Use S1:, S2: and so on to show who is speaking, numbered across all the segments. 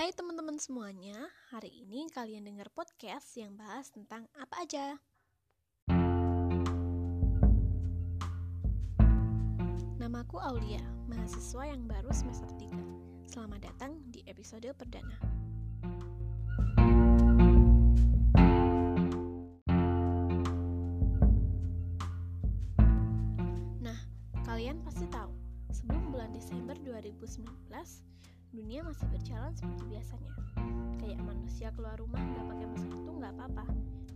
S1: Hai teman-teman semuanya, hari ini kalian dengar podcast yang bahas tentang apa aja? Namaku Aulia, mahasiswa yang baru semester 3. Selamat datang di episode perdana. Nah, kalian pasti tahu, sebelum bulan Desember 2019, dunia masih berjalan seperti biasanya. Kayak manusia keluar rumah nggak pakai masker itu nggak apa-apa,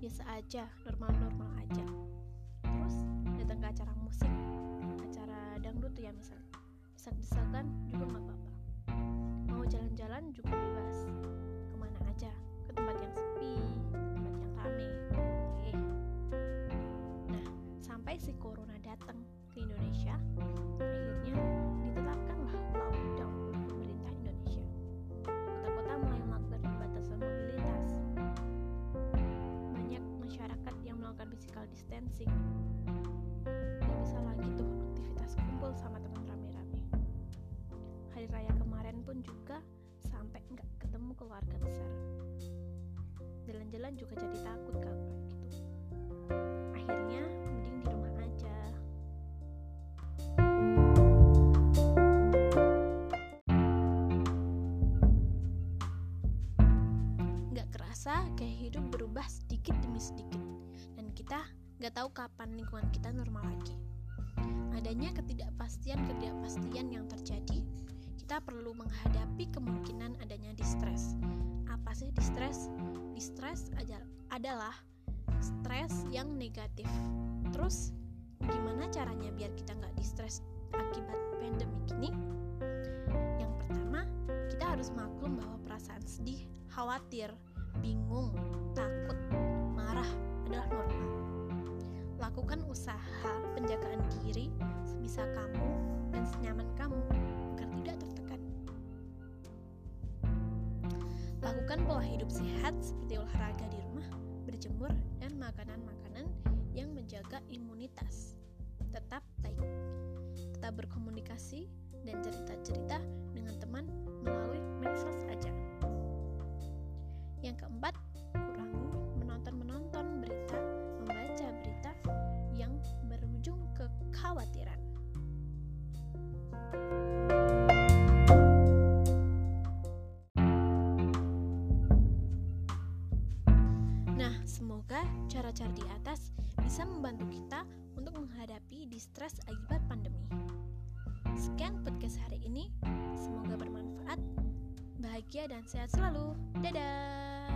S1: biasa aja, normal-normal aja. Terus datang ke acara musik, acara dangdut ya misalnya, desak-desakan juga nggak apa-apa. Mau jalan-jalan juga bebas, ke mana aja, ke tempat yang sepi, tempat yang rame. Oke. Nah, sampai si corona datang ke Indonesia, physical distancing. Gak bisa lagi tuh aktivitas kumpul sama teman rame-rame. Hari raya kemarin pun juga sampai nggak ketemu keluarga besar. Jalan-jalan juga jadi takut kan kayak gitu. Akhirnya mending di rumah aja. Nggak kerasa gaya hidup berubah sedikit demi sedikit kita nggak tahu kapan lingkungan kita normal lagi. Adanya ketidakpastian-ketidakpastian yang terjadi, kita perlu menghadapi kemungkinan adanya distress. Apa sih distress? Distress adalah stres yang negatif. Terus gimana caranya biar kita nggak distress akibat pandemi ini? Yang pertama, kita harus maklum bahwa perasaan sedih, khawatir, bingung, Lakukan usaha penjagaan diri sebisa kamu dan senyaman kamu agar tidak tertekan. Lakukan pola hidup sehat seperti olahraga di rumah, berjemur, dan makanan-makanan yang menjaga imunitas. Tetap baik. Tetap berkomunikasi dan cerita-cerita dengan teman melalui medsos aja. Yang keempat, kekhawatiran. Nah, semoga cara-cara di atas bisa membantu kita untuk menghadapi distress akibat pandemi. Sekian podcast hari ini, semoga bermanfaat, bahagia dan sehat selalu. Dadah!